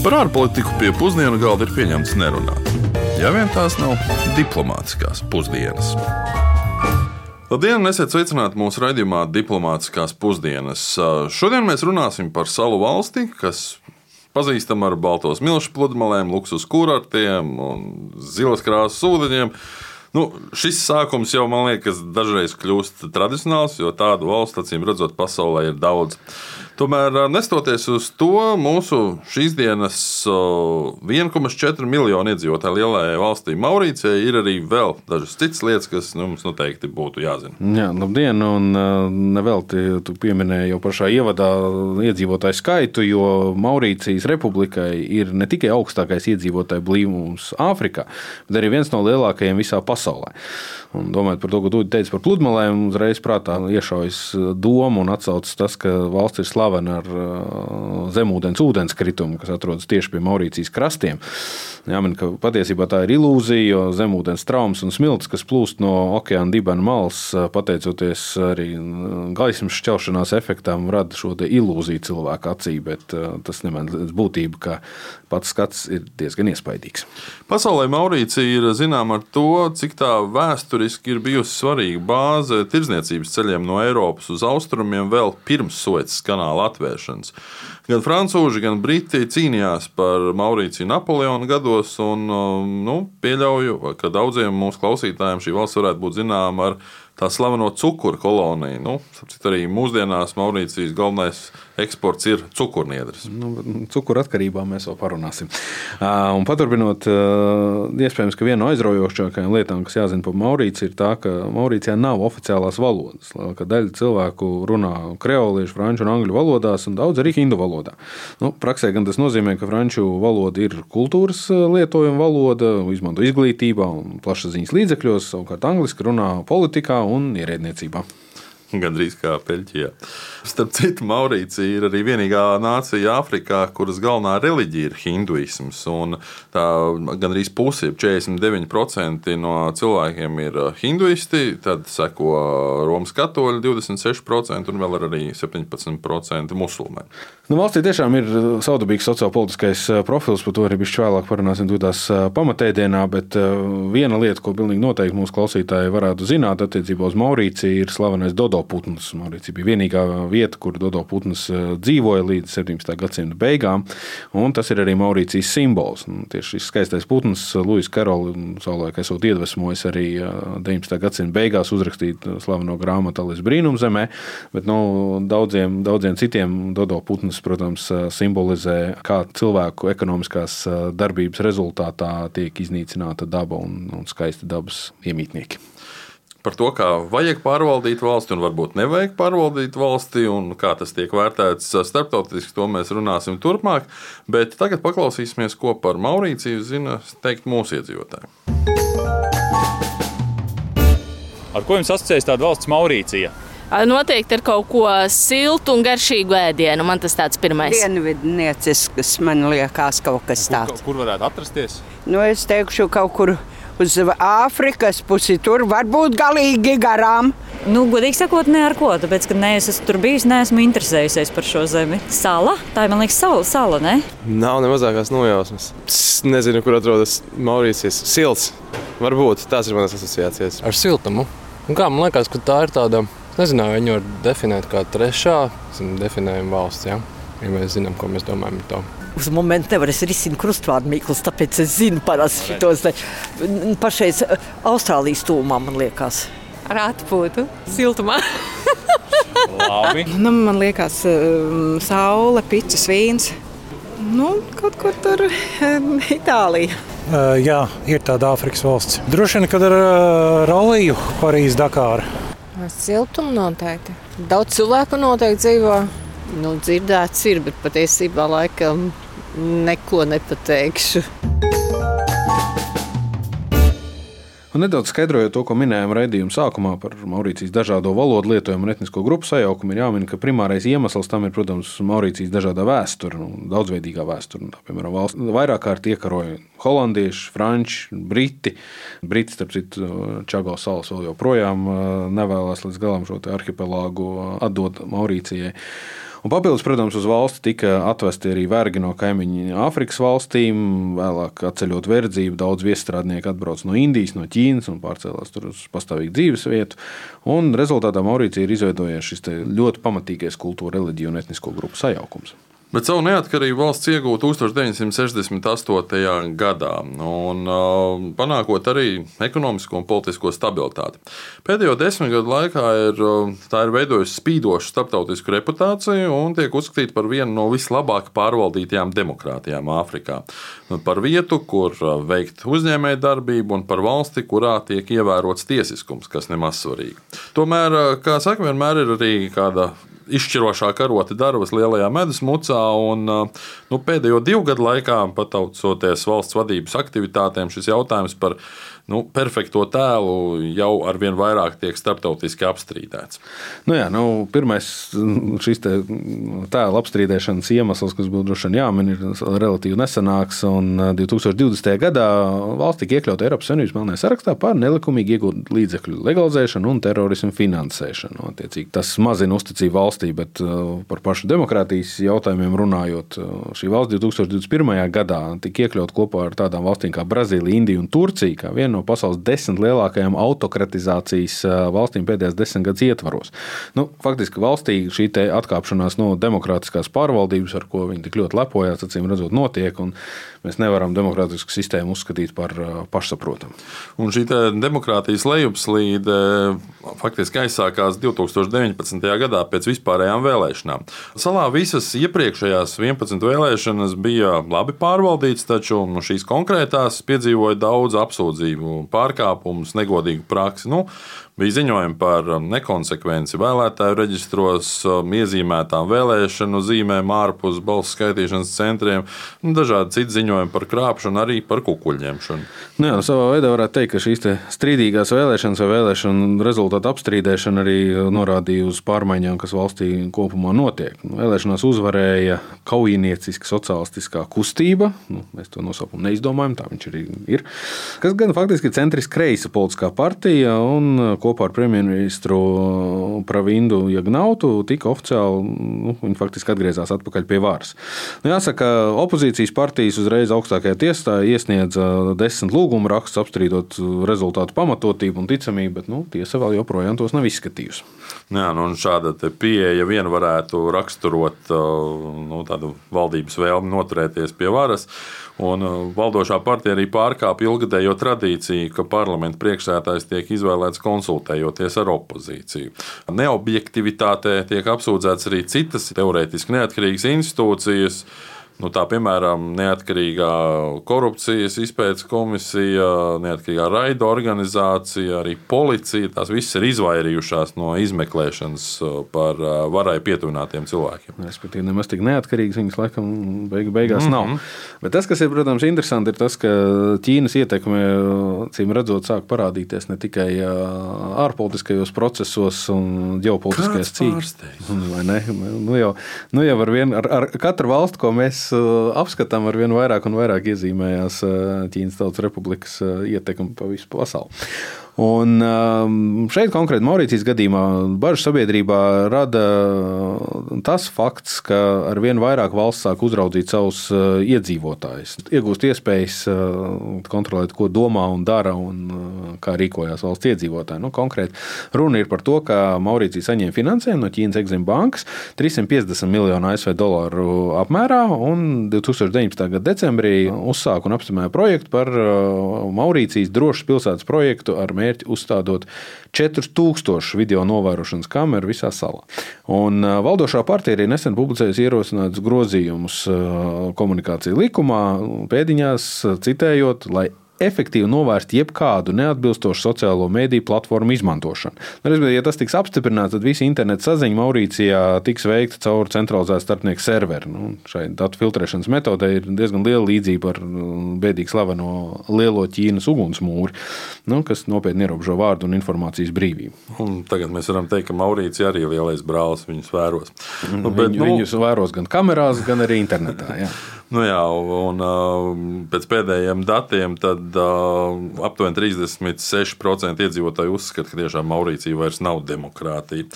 Par ārpolitiku pie pusdienu galda ir pieņemts nerunāt. Ja vien tās nav diplomātiskās pusdienas. Labdien, esiet sveicināti mūsu raidījumā Diplomātiskās pusdienas. Šodien mēs runāsim par salu valsti, kas pazīstama ar baltos milšu pludmalēm, luksus kurortiem un zilas krāsas ūdeņiem. Nu, šis sākums jau man liekas, dažreiz kļūst tradicionāls, jo tādu valstu, acīm redzot, pasaulē ir daudz. Tomēr, nestoties uz to, mūsu šīs dienas 1,4 miljonu iedzīvotāju lielajai valstī Maurīcijai ir arī vēl dažas citas lietas, kas nu, mums noteikti būtu jāzina. Jā, labdien, un nevelti tu pieminēji jau pašā ievadā iedzīvotāju skaitu, jo Maurīcijas republikai ir ne tikai augstākais iedzīvotāju blīvums Āfrikā, bet arī viens no lielākajiem visā pasaulē. Un domājot par to, ko Dūda teica par pludmalēm, uzreiz prātā iešaujas doma un atsaucas tas, ka valsts ir slavena ar uh, zemūdens ūdenskritumu, kas atrodas tieši pie Maurīcijas krastiem. Jāmin, ka patiesībā tā ir ilūzija, jo zemūdens traumas un smilts, kas plūst no okeāna dibena malas, uh, pateicoties arī uh, gaismas šķelšanās efektam, rada šo ilūziju cilvēku acī, bet tas nemainās būtību, ka pats skats ir diezgan iespaidīgs. Pasaulē Maurīcija ir zināma ar to, cik tā vēsturiski ir bijusi svarīga bāze tirdzniecības ceļiem no Eiropas uz austrumiem vēl pirms Suecas kanāla atvēršanas. Gan frančūži, gan briti cīnījās par Maurīciju Napoleona gados, un nu, pieļauju, ka daudziem mūsu klausītājiem šī valsts varētu būt zināma ar tā slaveno cukuru koloniju. Nu, arī mūsdienās Maurīcijas galvenais eksports ir cukurniedres. Nu, cukuru atkarībā mēs vēl parunāsim. Un paturpinot, iespējams, ka viena no aizraujošākajām lietām, kas jāzina par Maurīciju, ir tā, ka Maurīcijā nav oficiālās valodas. Ka daļa cilvēku runā kreoliešu, franču un angļu valodās, un daudz arī hindu valodā. Nu, praksē gan tas nozīmē, ka franču valoda ir kultūras lietojuma valoda, izmanto izglītībā un plašsaziņas līdzekļos, savukārt angliski runā politikā un ierēdniecībā. Gan drīz kā Peļķijā. Starp citu, Maurīcija ir arī vienīgā nācija Āfrikā, kuras galvenā reliģija ir hinduisms. Tā gan arī puse, 49% no cilvēkiem ir uh, hinduisti, tad seko Romas katoļi 26% un vēl ir arī 17% musulmaņi. Nu, valstī tiešām ir uh, saudabīgs sociopolitiskais uh, profils, par to arī bišķi vēlāk parunāsim tūdās pamatēdienā, bet viena lieta, ko pilnīgi noteikti mūsu klausītāji varētu zināt attiecībā uz Maurīciju, ir slavenais Dodo putns. Maurīcija bija vienīgā vieta, kur Dodo putns eh, dzīvoja līdz 17. gadsimta beigām, tas ir arī Maurīcijas simbols. Un tieši šis skaistais putns, Luis Karols, savulaik esot iedvesmojis arī 19. Eh, gadsimta beigās uzrakstīt slaveno grāmatu Alis brīnumzemē, bet nu, daudziem, daudziem citiem Dodo putns, protams, simbolizē, kā cilvēku ekonomiskās darbības rezultātā tiek iznīcināta daba un, un skaisti dabas iemītnieki par to, kā vajag pārvaldīt valsti un varbūt nevajag pārvaldīt valsti, un kā tas tiek vērtēts starptautiski, to mēs runāsim turpmāk. Bet tagad paklausīsimies, ko par Maurīciju zina teikt mūsu iedzīvotāji. Ar ko jums asociējas tāda valsts Maurīcija? Noteikti ar kaut ko siltu un garšīgu ēdienu. Man tas tāds pirmais. Dienvidniecisks man liekas kaut kas tāds. Kur, kur varētu atrasties? Nu, es teikšu kaut kur uz Āfrikas pusi. Tur var būt galīgi garām. Nu, godīgi sakot, ne ar ko. Tāpēc, ka ne, es esmu tur bijis, neesmu interesējusies par šo zemi. Sala, tā ir liekas, sala, sala ne? Nav ne mazākās nojausmas. Es nezinu, kur atrodas Maurīcijas sils. Varbūt tās ir manas asociācijas. Ar siltumu. Un kā man liekas, ka tā ir tāda, nezinu, viņu var definēt kā trešā definējuma valsts. Ja? ja mēs zinām, ko mēs domājam par to uz momentu nevar risināt krustvārdu mīklus, tāpēc es zinu parasti šitos. Pašreiz Austrālijas tūmā, man liekas. Ar atpūtu, siltumā. nu, man liekas, saule, pits, vīns. Nu, kaut kur tur um, Itālija. Uh, jā, ir tāda Āfrikas valsts. Droši vien, kad ar uh, Roliju, Parīzē, Dakārā. Siltumu noteikti. Daudz cilvēku noteikti dzīvo. Nu, dzirdēts ir, bet patiesībā laikam neko nepateikšu. Un nedaudz skaidrojot to, ko minējām raidījuma sākumā par Maurīcijas dažādo valodu lietojumu un etnisko grupu sajaukumu, ir jāmin, ka primārais iemesls tam ir, protams, Maurīcijas dažādā vēsture, nu, daudzveidīgā vēsture. Tā, piemēram, valsts vairāk kārt iekaroja holandieši, franči, briti. Briti, starp citu, Čago salas vēl joprojām nevēlas līdz galam šo arhipelāgu atdot Maurīcijai. Un papildus, protams, uz valsti tika atvesti arī vergi no kaimiņu Āfrikas valstīm. Vēlāk, atceļot verdzību, daudz viestrādnieku atbrauc no Indijas, no Ķīnas un pārcēlās tur uz pastāvīgu dzīves vietu. Un rezultātā Maurīcija ir izveidojies šis ļoti pamatīgais kultūra, reliģiju un etnisko grupu sajaukums. Bet savu neatkarību valsts iegūta 1968. gadā, un uh, panākot arī ekonomisko un politisko stabilitāti. Pēdējo desmit gadu laikā ir, uh, tā ir veidojusi spīdošu starptautisku reputāciju un tiek uzskatīta par vienu no vislabāk pārvaldītajām demokrātijām Āfrikā. Par vietu, kur uh, veikt uzņēmējdarbību, un par valsti, kurā tiek ievērots tiesiskums, kas nemaz svarīgi. Tomēr, kā saka, vienmēr ir arī kāda izšķirošā karota darbas lielajā medus mucā. Un, nu, pēdējo divu gadu laikā, pataucoties valsts vadības aktivitātēm, šis jautājums par nu, perfekto tēlu jau ar vien vairāk tiek starptautiski apstrīdēts. Nu jā, nu, pirmais te tēla apstrīdēšanas iemesls, kas būtu droši vien jāmin, ir relatīvi nesenāks. 2020. gadā valsts tika iekļauta Eiropas Savienības melnajā sarakstā par nelikumīgi iegūtu līdzekļu legalizēšanu un terorismu finansēšanu. Attiecīgi, tas mazina uzticību valstī, bet uh, par pašu demokrātijas jautājumiem runājot, uh, šī valsts 2021. gadā tika iekļauta kopā ar tādām valstīm kā Brazīlija, Indija un Turcija, kā viena no pasaules desmit lielākajām autokratizācijas valstīm pēdējās desmit gadus ietvaros. Nu, faktiski valstī šī atkāpšanās no demokrātiskās pārvaldības, ar ko viņi tik ļoti lepojās, acīm redzot, notiek. Mēs nevaram demokrātisku sistēmu uzskatīt par pašsaprotamu. Un šī demokrātijas lejupslīde faktiski aizsākās 2019. gadā pēc vispārējām vēlēšanām. Salā visas iepriekšējās 11 vēlēšanas bija labi pārvaldītas, taču nu, šīs konkrētās piedzīvoja daudz apsūdzību pārkāpumus, negodīgu praksi. Nu, Bija ziņojumi par um, nekonsekvenci vēlētāju reģistros, um, iezīmētām vēlēšanu zīmēm ārpus balsu skaitīšanas centriem, un dažādi citi ziņojumi par krāpšanu, arī par kukuļņemšanu. Nu jā, savā veidā varētu teikt, ka šīs strīdīgās vēlēšanas vai vēlēšanu rezultātu apstrīdēšana arī norādīja uz pārmaiņām, kas valstī kopumā notiek. Nu, vēlēšanās uzvarēja kaujinieciska sociālistiskā kustība. Nu, mēs to nosaukumu neizdomājam, tā viņš arī ir. Kas gan faktiski ir centriski kreisa politiskā partija un kopā ar premjerministru Pravindu Jagnautu tika oficiāli, nu, viņi faktiski atgriezās atpakaļ pie varas. Nu, jāsaka, opozīcijas partijas uzreiz augstākajā tiesā iesniedza desmit lūgumu rakstus apstrīdot rezultātu pamatotību un ticamību, bet nu, tiesa vēl joprojām tos nav izskatījusi. Jā, nu, šāda pieeja vien varētu raksturot nu, valdības vēlmi noturēties pie varas. Un valdošā partija arī pārkāpja ilgadējo tradīciju, ka parlamenta priekšsētājs tiek izvēlēts konsultējoties ar opozīciju. Neobjektivitātē tiek apsūdzēts arī citas teorētiski neatkarīgas institūcijas. Nu, tā piemēram, neatkarīgā korupcijas izpētes komisija, neatkarīgā raida organizācija, arī policija. Tās visas ir izvairījušās no izmeklēšanas uh, par uh, varai pietuvinātiem cilvēkiem. Respektīvi, nemaz tik neatkarīgas viņas laikam beig beigās mm -hmm. nav. Bet tas, kas ir, protams, interesanti, ir tas, ka Ķīnas ietekme, cīm redzot, sāk parādīties ne tikai uh, ārpolitiskajos procesos un ģeopolitiskajās cīņās. Nu, jau, nu jau ar, vien, ar, ar katru valstu, ko mēs apskatām ar vien vairāk un vairāk iezīmējās uh, Ķīnas Tautas Republikas uh, ietekme pa visu pasauli. Un um, šeit konkrēti Maurīcijas gadījumā bažas sabiedrībā rada tas fakts, ka ar vien vairāk valsts sāk uzraudzīt savus iedzīvotājus, iegūst iespējas kontrolēt, ko domā un dara un kā rīkojās valsts iedzīvotāji. Nu, konkrēti runa ir par to, ka Maurīcija saņem finansējumu no Ķīnas Exim bankas 350 miljonu ASV dolāru apmērā un 2019. gada decembrī uzsāka un apstiprināja projektu par Maurīcijas drošas pilsētas projektu ar mērķi uzstādot 4000 video novērošanas kameru visā salā. Un valdošā partija arī nesen publicējusi ierosinātus grozījumus komunikāciju likumā, pēdiņās citējot, lai efektīvi novērst jebkādu neatbilstošu sociālo mediju platformu izmantošanu. Nu, Respektīvi, ja tas tiks apstiprināts, tad visa interneta saziņa Maurīcijā tiks veikta caur centralizētu starpnieku serveri. Nu, šai datu filtrēšanas metodē ir diezgan liela līdzība ar mm, bēdīgi slaveno lielo Ķīnas ugunsmūri, nu, kas nopietni ierobežo vārdu un informācijas brīvību. Un tagad mēs varam teikt, ka Maurīcija arī ir lielais brālis, viņus vēros. Mm, nu, bet, Viņu, nu, viņus vēros gan kamerās, gan arī internetā. Jā. Nu jā, un uh, pēc pēdējiem datiem tad uh, aptuveni 36% iedzīvotāji uzskata, ka tiešām Maurīcija vairs nav demokrātija.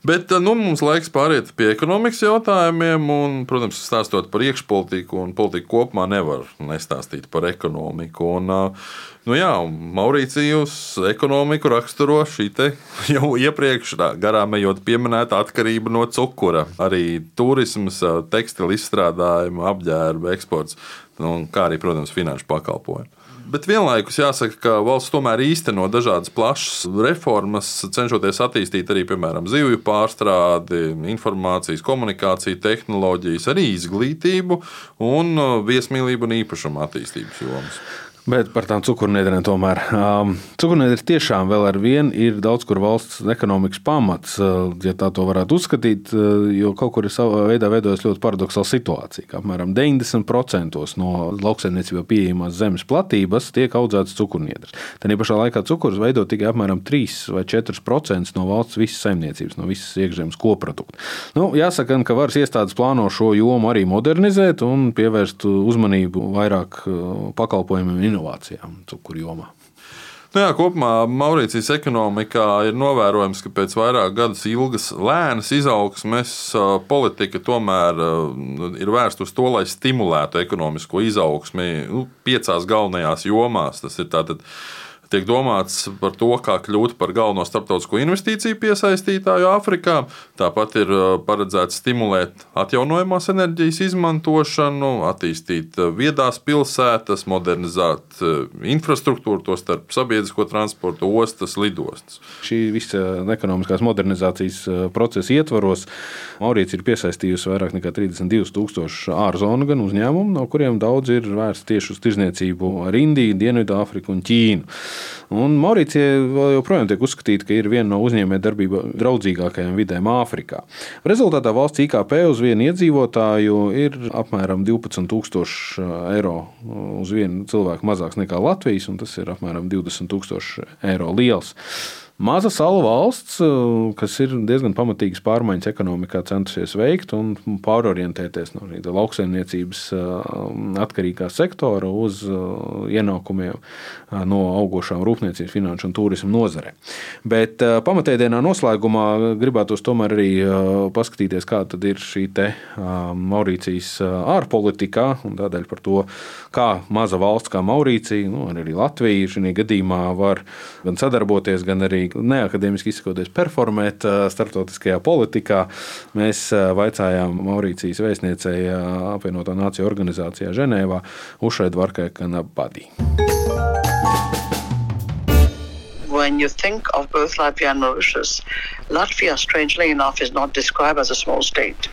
Bet nu, mums laiks pāriet pie ekonomikas jautājumiem. Un, protams, stāstot par iekšpolitiku un politiku kopumā, nevar nestāstīt par ekonomiku. Un, nu, jā, Maurīcijas ekonomiku raksturo šī jau iepriekš garām ejot pieminēta atkarība no cukura. Arī turisms, tekstilu izstrādājumu, apģērba eksports, nu, kā arī, protams, finanšu pakalpojumu. Bet vienlaikus jāsaka, ka valsts tomēr īsteno dažādas plašas reformas, cenšoties attīstīt arī, piemēram, zivju pārstrādi, informācijas, komunikāciju, tehnoloģijas, arī izglītību un uh, viesmīlību un īpašumu attīstības jomas. Bet par tām cukurnēdrēm tomēr. Um, Cukurnēdres tiešām vēl ar vienu ir daudz kur valsts ekonomikas pamats, uh, ja tā to varētu uzskatīt, uh, jo kaut kur ir savā veidā veidojas ļoti paradoxāla situācija, apmēram 90% no lauksaimniecībā pieejamās zemes platības tiek audzētas cukurnēdres. Tad pašā laikā cukurs veido tikai apmēram 3 vai 4% no valsts visas saimniecības, no visas iekšzemes koprodukta. Nu, jāsaka, ka varas iestādes plāno šo jomu arī modernizēt un pievērst uzmanību vairāk uh, pakalpojumiem inovācijām cukuru jomā. Nu jā, kopumā Maurīcijas ekonomikā ir novērojams, ka pēc vairāk gadus ilgas lēnas izaugsmes politika tomēr ir vērsta uz to, lai stimulētu ekonomisko izaugsmi nu, piecās galvenajās jomās. Tas ir tātad tiek domāts par to, kā kļūt par galveno starptautisko investīciju piesaistītāju Āfrikā. Tāpat ir uh, paredzēts stimulēt atjaunojamās enerģijas izmantošanu, attīstīt uh, viedās pilsētas, modernizēt uh, infrastruktūru, to starp sabiedrisko transportu, ostas, lidostas. Šī visa ekonomiskās modernizācijas procesa ietvaros Maurīts ir piesaistījusi vairāk nekā 32,000 ārzonu gan uzņēmumu, no kuriem daudz ir vērsts tieši uz tirzniecību ar Indiju, Dienvidāfriku un Ķīnu. Un Maurīcija joprojām tiek uzskatīta, ka ir viena no uzņēmējdarbība draudzīgākajām vidēm Āfrikā. Rezultātā valsts IKP uz vienu iedzīvotāju ir apmēram 12,000 eiro uz vienu cilvēku mazāks nekā Latvijas, un tas ir apmēram 20,000 eiro liels. Maza salu valsts, eh, kas ir diezgan pamatīgas pārmaiņas ekonomikā, centusies veikt un pārorientēties no lauksaimniecības eh, atkarīgā sektora uz eh, ienākumiem no augošām rūpniecības, finanšu un turismu nozarēm. Bet pamatēdienā noslēgumā gribētos tomēr arī paskatīties, kāda ir šī Maurīcijas ārpolitikā un tādēļ par to, kā maza valsts kā Maurīcija, nu, arī Latvija šajā gadījumā var gan sadarboties, gan arī neakadēmiski izsakoties, performēt starptautiskajā politikā. Mēs vaicājām Maurīcijas vēstniecei apvienoto nāciju organizācijā Ženēvā Ušai Dvarkai Kanabadī. When you think of both Latvia and Mauritius, Latvia, strangely enough, is not described as a small state.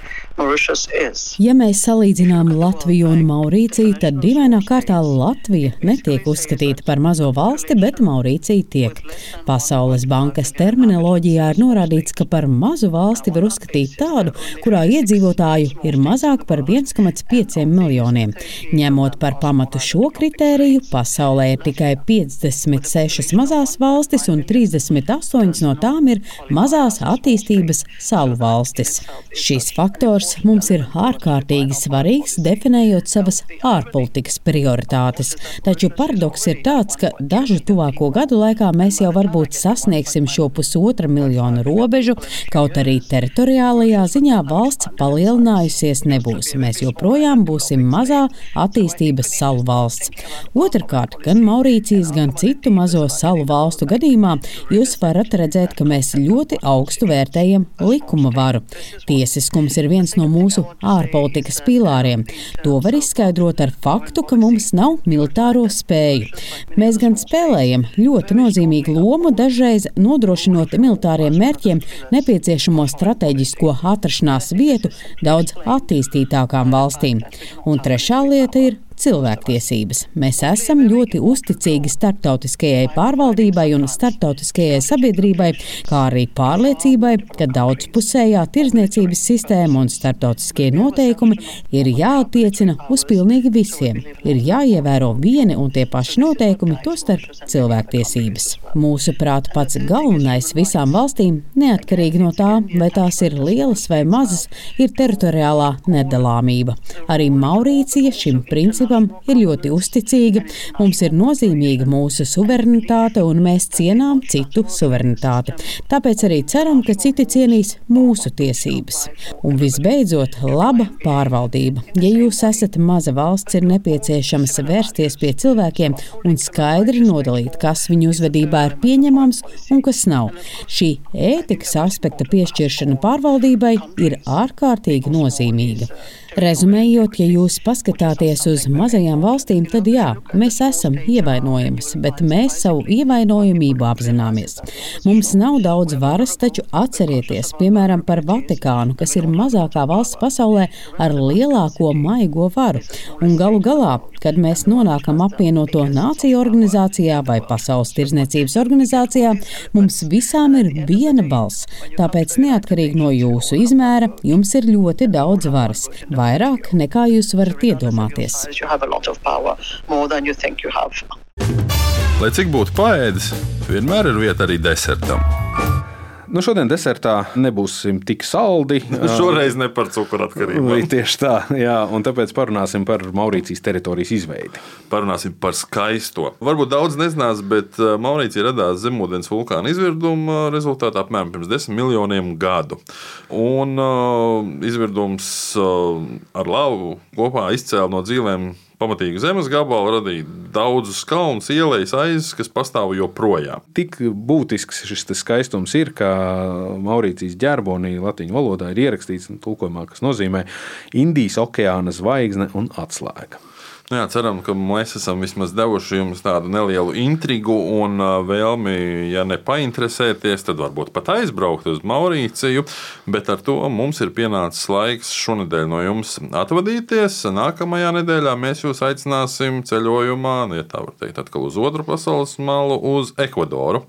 Ja mēs salīdzinām Latviju un Maurīciju, tad dīvainā kārtā Latvija netiek uzskatīta par mazo valsti, bet Maurīcija tiek. Pasaules bankas terminoloģijā ir norādīts, ka par mazu valsti var uzskatīt tādu, kurā iedzīvotāju ir mazāk par 1,5 miljoniem. Ņemot par pamatu šo kritēriju, pasaulē ir tikai 56 mazās valstis, un 38 no tām ir mazās attīstības salu valstis. Šis faktors faktors mums ir ārkārtīgi svarīgs, definējot savas ārpolitikas prioritātes. Taču paradoks ir tāds, ka dažu tuvāko gadu laikā mēs jau varbūt sasniegsim šo pusotra miljonu robežu, kaut arī teritoriālajā ziņā valsts palielinājusies nebūs. Mēs joprojām būsim mazā attīstības salu valsts. Otrakārt, gan Maurīcijas, gan citu mazo salu valstu gadījumā jūs varat redzēt, ka mēs ļoti augstu vērtējam likuma varu. Tiesiskums ir viens no mūsu ārpolitikas pīlāriem. To var izskaidrot ar faktu, ka mums nav militāro spēju. Mēs gan spēlējam ļoti nozīmīgu lomu, dažreiz nodrošinot militāriem mērķiem nepieciešamo strateģisko atrašanās vietu daudz attīstītākām valstīm. Un trešā lieta ir cilvēktiesības. Mēs esam ļoti uzticīgi starptautiskajai pārvaldībai un starptautiskajai sabiedrībai, kā arī pārliecībai, ka daudzpusējā tirzniecības sistēma un starptautiskie noteikumi ir jāattiecina uz pilnīgi visiem. Ir jāievēro vieni un tie paši noteikumi, tostarp cilvēktiesības. Mūsuprāt, pats galvenais visām valstīm, neatkarīgi no tā, vai tās ir lielas vai mazas, ir teritoriālā nedalāmība. Arī Maurīcija šim principam valdībām ir ļoti uzticīga, mums ir nozīmīga mūsu suverenitāte un mēs cienām citu suverenitāti. Tāpēc arī ceram, ka citi cienīs mūsu tiesības. Un visbeidzot, laba pārvaldība. Ja jūs esat maza valsts, ir nepieciešams vērsties pie cilvēkiem un skaidri nodalīt, kas viņu uzvedībā ir pieņemams un kas nav. Šī ētikas aspekta piešķiršana pārvaldībai ir ārkārtīgi nozīmīga. Rezumējot, ja jūs paskatāties uz mazajām valstīm, tad jā, mēs esam ievainojamas, bet mēs savu ievainojamību apzināmies. Mums nav daudz varas, taču atcerieties, piemēram, par Vatikānu, kas ir mazākā valsts pasaulē ar lielāko maigo varu. Un galu galā, kad mēs nonākam apvienoto nāciju organizācijā vai Pasaules tirzniecības organizācijā, mums visām ir viena balss. Tāpēc, neatkarīgi no jūsu izmēra, jums ir ļoti daudz varas. Vairāk nekā jūs varat iedomāties. Lai cik būtu paēdis, vienmēr ir vieta arī desertam. Nu, šodien desertā nebūsim tik saldi. Šoreiz ne par cukuratkarību. Tieši tā, jā, un tāpēc parunāsim par Maurīcijas teritorijas izveidi. Parunāsim par skaisto. Varbūt daudz nezinās, bet Maurīcija radās zemūdens vulkāna izvirduma rezultātā apmēram pirms desmit miljoniem gadu. Un uh, izvirdums uh, ar lavu kopā izcēla no dzīvēm pamatīgu zemes gabalu, radīja daudzus kalnus, ielas, aizes, kas pastāv joprojām. Tik būtisks šis skaistums ir, ka Maurīcijas ģerbonī latviešu valodā ir ierakstīts tulkojumā, kas nozīmē Indijas okeāna zvaigzne un atslēga. Nu jā, ceram, ka mēs esam vismaz devuši jums tādu nelielu intrigu un vēlmi, ja ne painteresēties, tad varbūt pat aizbraukt uz Maurīciju. Bet ar to mums ir pienācis laiks šonadēļ no jums atvadīties. Nākamajā nedēļā mēs jūs aicināsim ceļojumā, ja tā var teikt, atkal uz otru pasaules malu, uz Ekvadoru.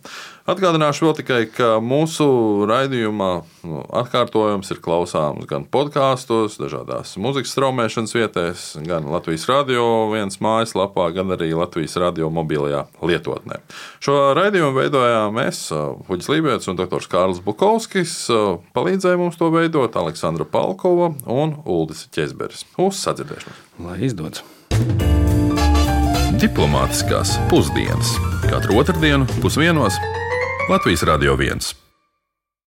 Atgādināšu vēl tikai, ka mūsu raidījumā nu, atkārtojums ir klausāms gan podkāstos, dažādās muzikas straumēšanas vietēs, gan Latvijas radio viens mājaslapā, gan arī Latvijas radio mobilajā lietotnē. Šo raidījumu veidojām mēs, Huģis Lībijams un dr. Kārls Bukovskis. Palīdzēja mums to veidot Aleksandra Palkova un Uldis Česberis. Uz sadzirdēšanos! Lai izdodas! Diplomātiskās pusdienas katru otrdienu pusdienos Latvijas Radio 1.